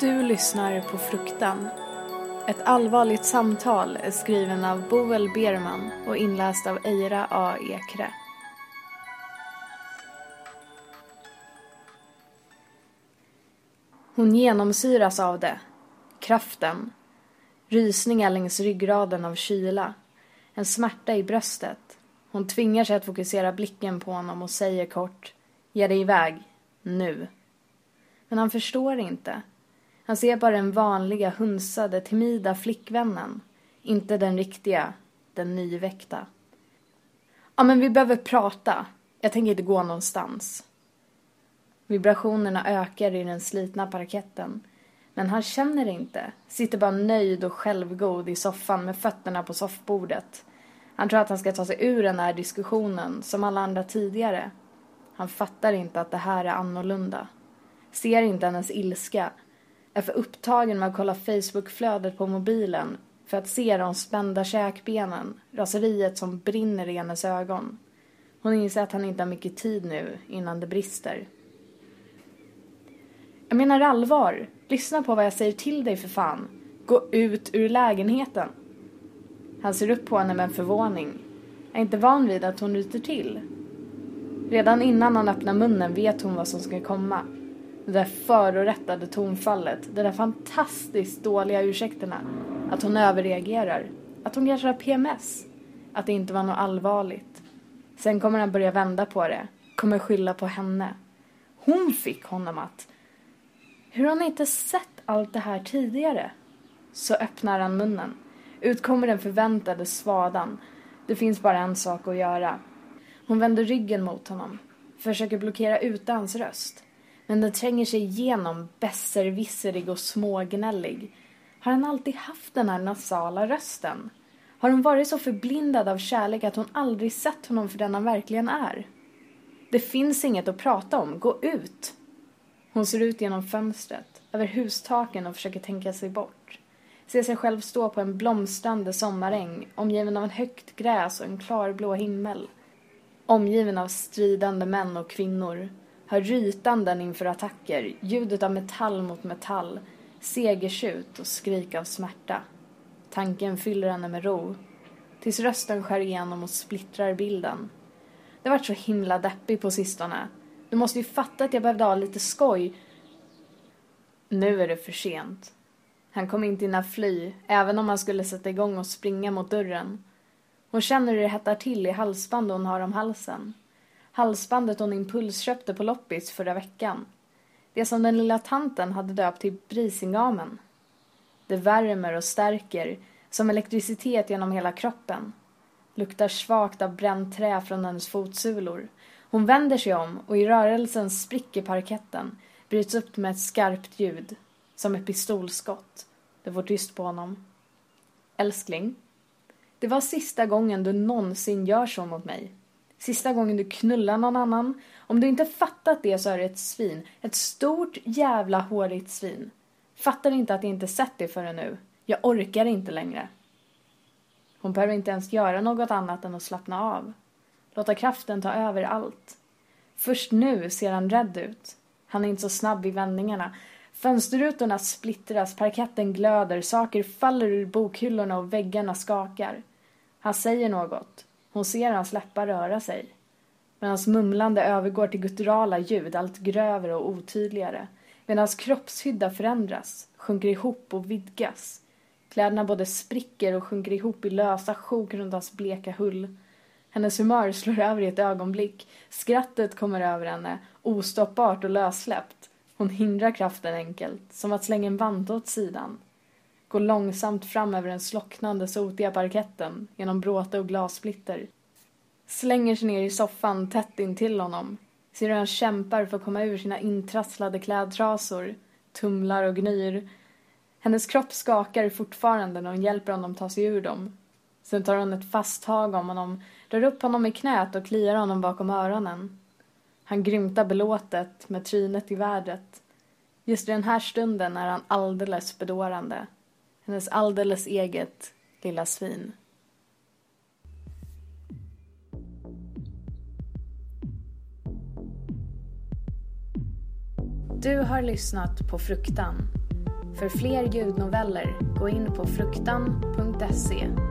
Du lyssnar på Fruktan. Ett allvarligt samtal är skriven av Boel Berman och inläst av Eira A. Ekre. Hon genomsyras av det. Kraften. Rysningar längs ryggraden av kyla. En smärta i bröstet. Hon tvingar sig att fokusera blicken på honom och säger kort Ge dig iväg. Nu. Men han förstår inte. Han ser bara den vanliga, hunsade, timida flickvännen. Inte den riktiga, den nyväckta. Ja, men vi behöver prata. Jag tänker inte gå någonstans. Vibrationerna ökar i den slitna parketten. Men han känner det inte. Sitter bara nöjd och självgod i soffan med fötterna på soffbordet. Han tror att han ska ta sig ur den här diskussionen som alla andra tidigare. Han fattar inte att det här är annorlunda. Ser inte hennes ilska. Är för upptagen med att kolla Facebookflödet på mobilen för att se de spända käkbenen, raseriet som brinner i hennes ögon. Hon inser att han inte har mycket tid nu innan det brister. Jag menar allvar. Lyssna på vad jag säger till dig för fan. Gå ut ur lägenheten. Han ser upp på henne med förvåning. Är inte van vid att hon ryter till. Redan innan han öppnar munnen vet hon vad som ska komma. Det där förorättade tonfallet, de där fantastiskt dåliga ursäkterna. Att hon överreagerar. Att hon kanske har PMS. Att det inte var något allvarligt. Sen kommer han börja vända på det. Kommer skylla på henne. Hon fick honom att... Hur har ni inte sett allt det här tidigare? Så öppnar han munnen. Ut kommer den förväntade svadan. Det finns bara en sak att göra. Hon vänder ryggen mot honom. Försöker blockera ut hans röst. Men den tränger sig igenom besserwisserig och smågnällig. Har han alltid haft den här nasala rösten? Har hon varit så förblindad av kärlek att hon aldrig sett honom för den han verkligen är? Det finns inget att prata om. Gå ut! Hon ser ut genom fönstret, över hustaken och försöker tänka sig bort. Ser sig själv stå på en blomstrande sommaräng, omgiven av en högt gräs och en klarblå himmel. Omgiven av stridande män och kvinnor. Hör rytanden inför attacker, ljudet av metall mot metall, segertjut och skrik av smärta. Tanken fyller henne med ro. Tills rösten skär igenom och splittrar bilden. Det har varit så himla deppig på sistone. Du måste ju fatta att jag behövde ha lite skoj. Nu är det för sent. Han kommer inte hinna fly, även om han skulle sätta igång och springa mot dörren. Hon känner hur det hettar till i halsbandet hon har om halsen. Halsbandet hon impulsköpte på loppis förra veckan. Det som den lilla tanten hade döpt till Brisingamen. Det värmer och stärker, som elektricitet genom hela kroppen. Luktar svagt av bränt trä från hennes fotsulor. Hon vänder sig om och i rörelsen spricker parketten, bryts upp med ett skarpt ljud, som ett pistolskott. Det får tyst på honom. Älskling, det var sista gången du någonsin gör så mot mig. Sista gången du knullar någon annan. Om du inte fattat det så är du ett svin. Ett stort jävla hårigt svin. Fattar inte att jag inte sett det förrän nu. Jag orkar inte längre. Hon behöver inte ens göra något annat än att slappna av. Låta kraften ta över allt. Först nu ser han rädd ut. Han är inte så snabb i vändningarna. Fönsterrutorna splittras, parketten glöder, saker faller ur bokhyllorna och väggarna skakar. Han säger något. Hon ser hans läppar röra sig. Men hans mumlande övergår till gutturala ljud, allt grövre och otydligare. Medan hans kroppshydda förändras, sjunker ihop och vidgas. Kläderna både spricker och sjunker ihop i lösa sjok runt hans bleka hull. Hennes humör slår över i ett ögonblick. Skrattet kommer över henne, ostoppbart och lössläppt. Hon hindrar kraften enkelt, som att slänga en vante åt sidan. Går långsamt fram över den slocknande, sotiga parketten, genom bråte och glassplitter. Slänger sig ner i soffan tätt intill honom. Ser hur han kämpar för att komma ur sina intrasslade klädtrasor. Tumlar och gnyr. Hennes kropp skakar fortfarande när hon hjälper honom ta sig ur dem. Sen tar hon ett fast tag om honom, drar upp honom i knät och kliar honom bakom öronen. Han grymtar belåtet med trynet i vädret. Just i den här stunden är han alldeles bedårande. Hennes alldeles eget lilla svin. Du har lyssnat på Fruktan. För fler ljudnoveller, gå in på fruktan.se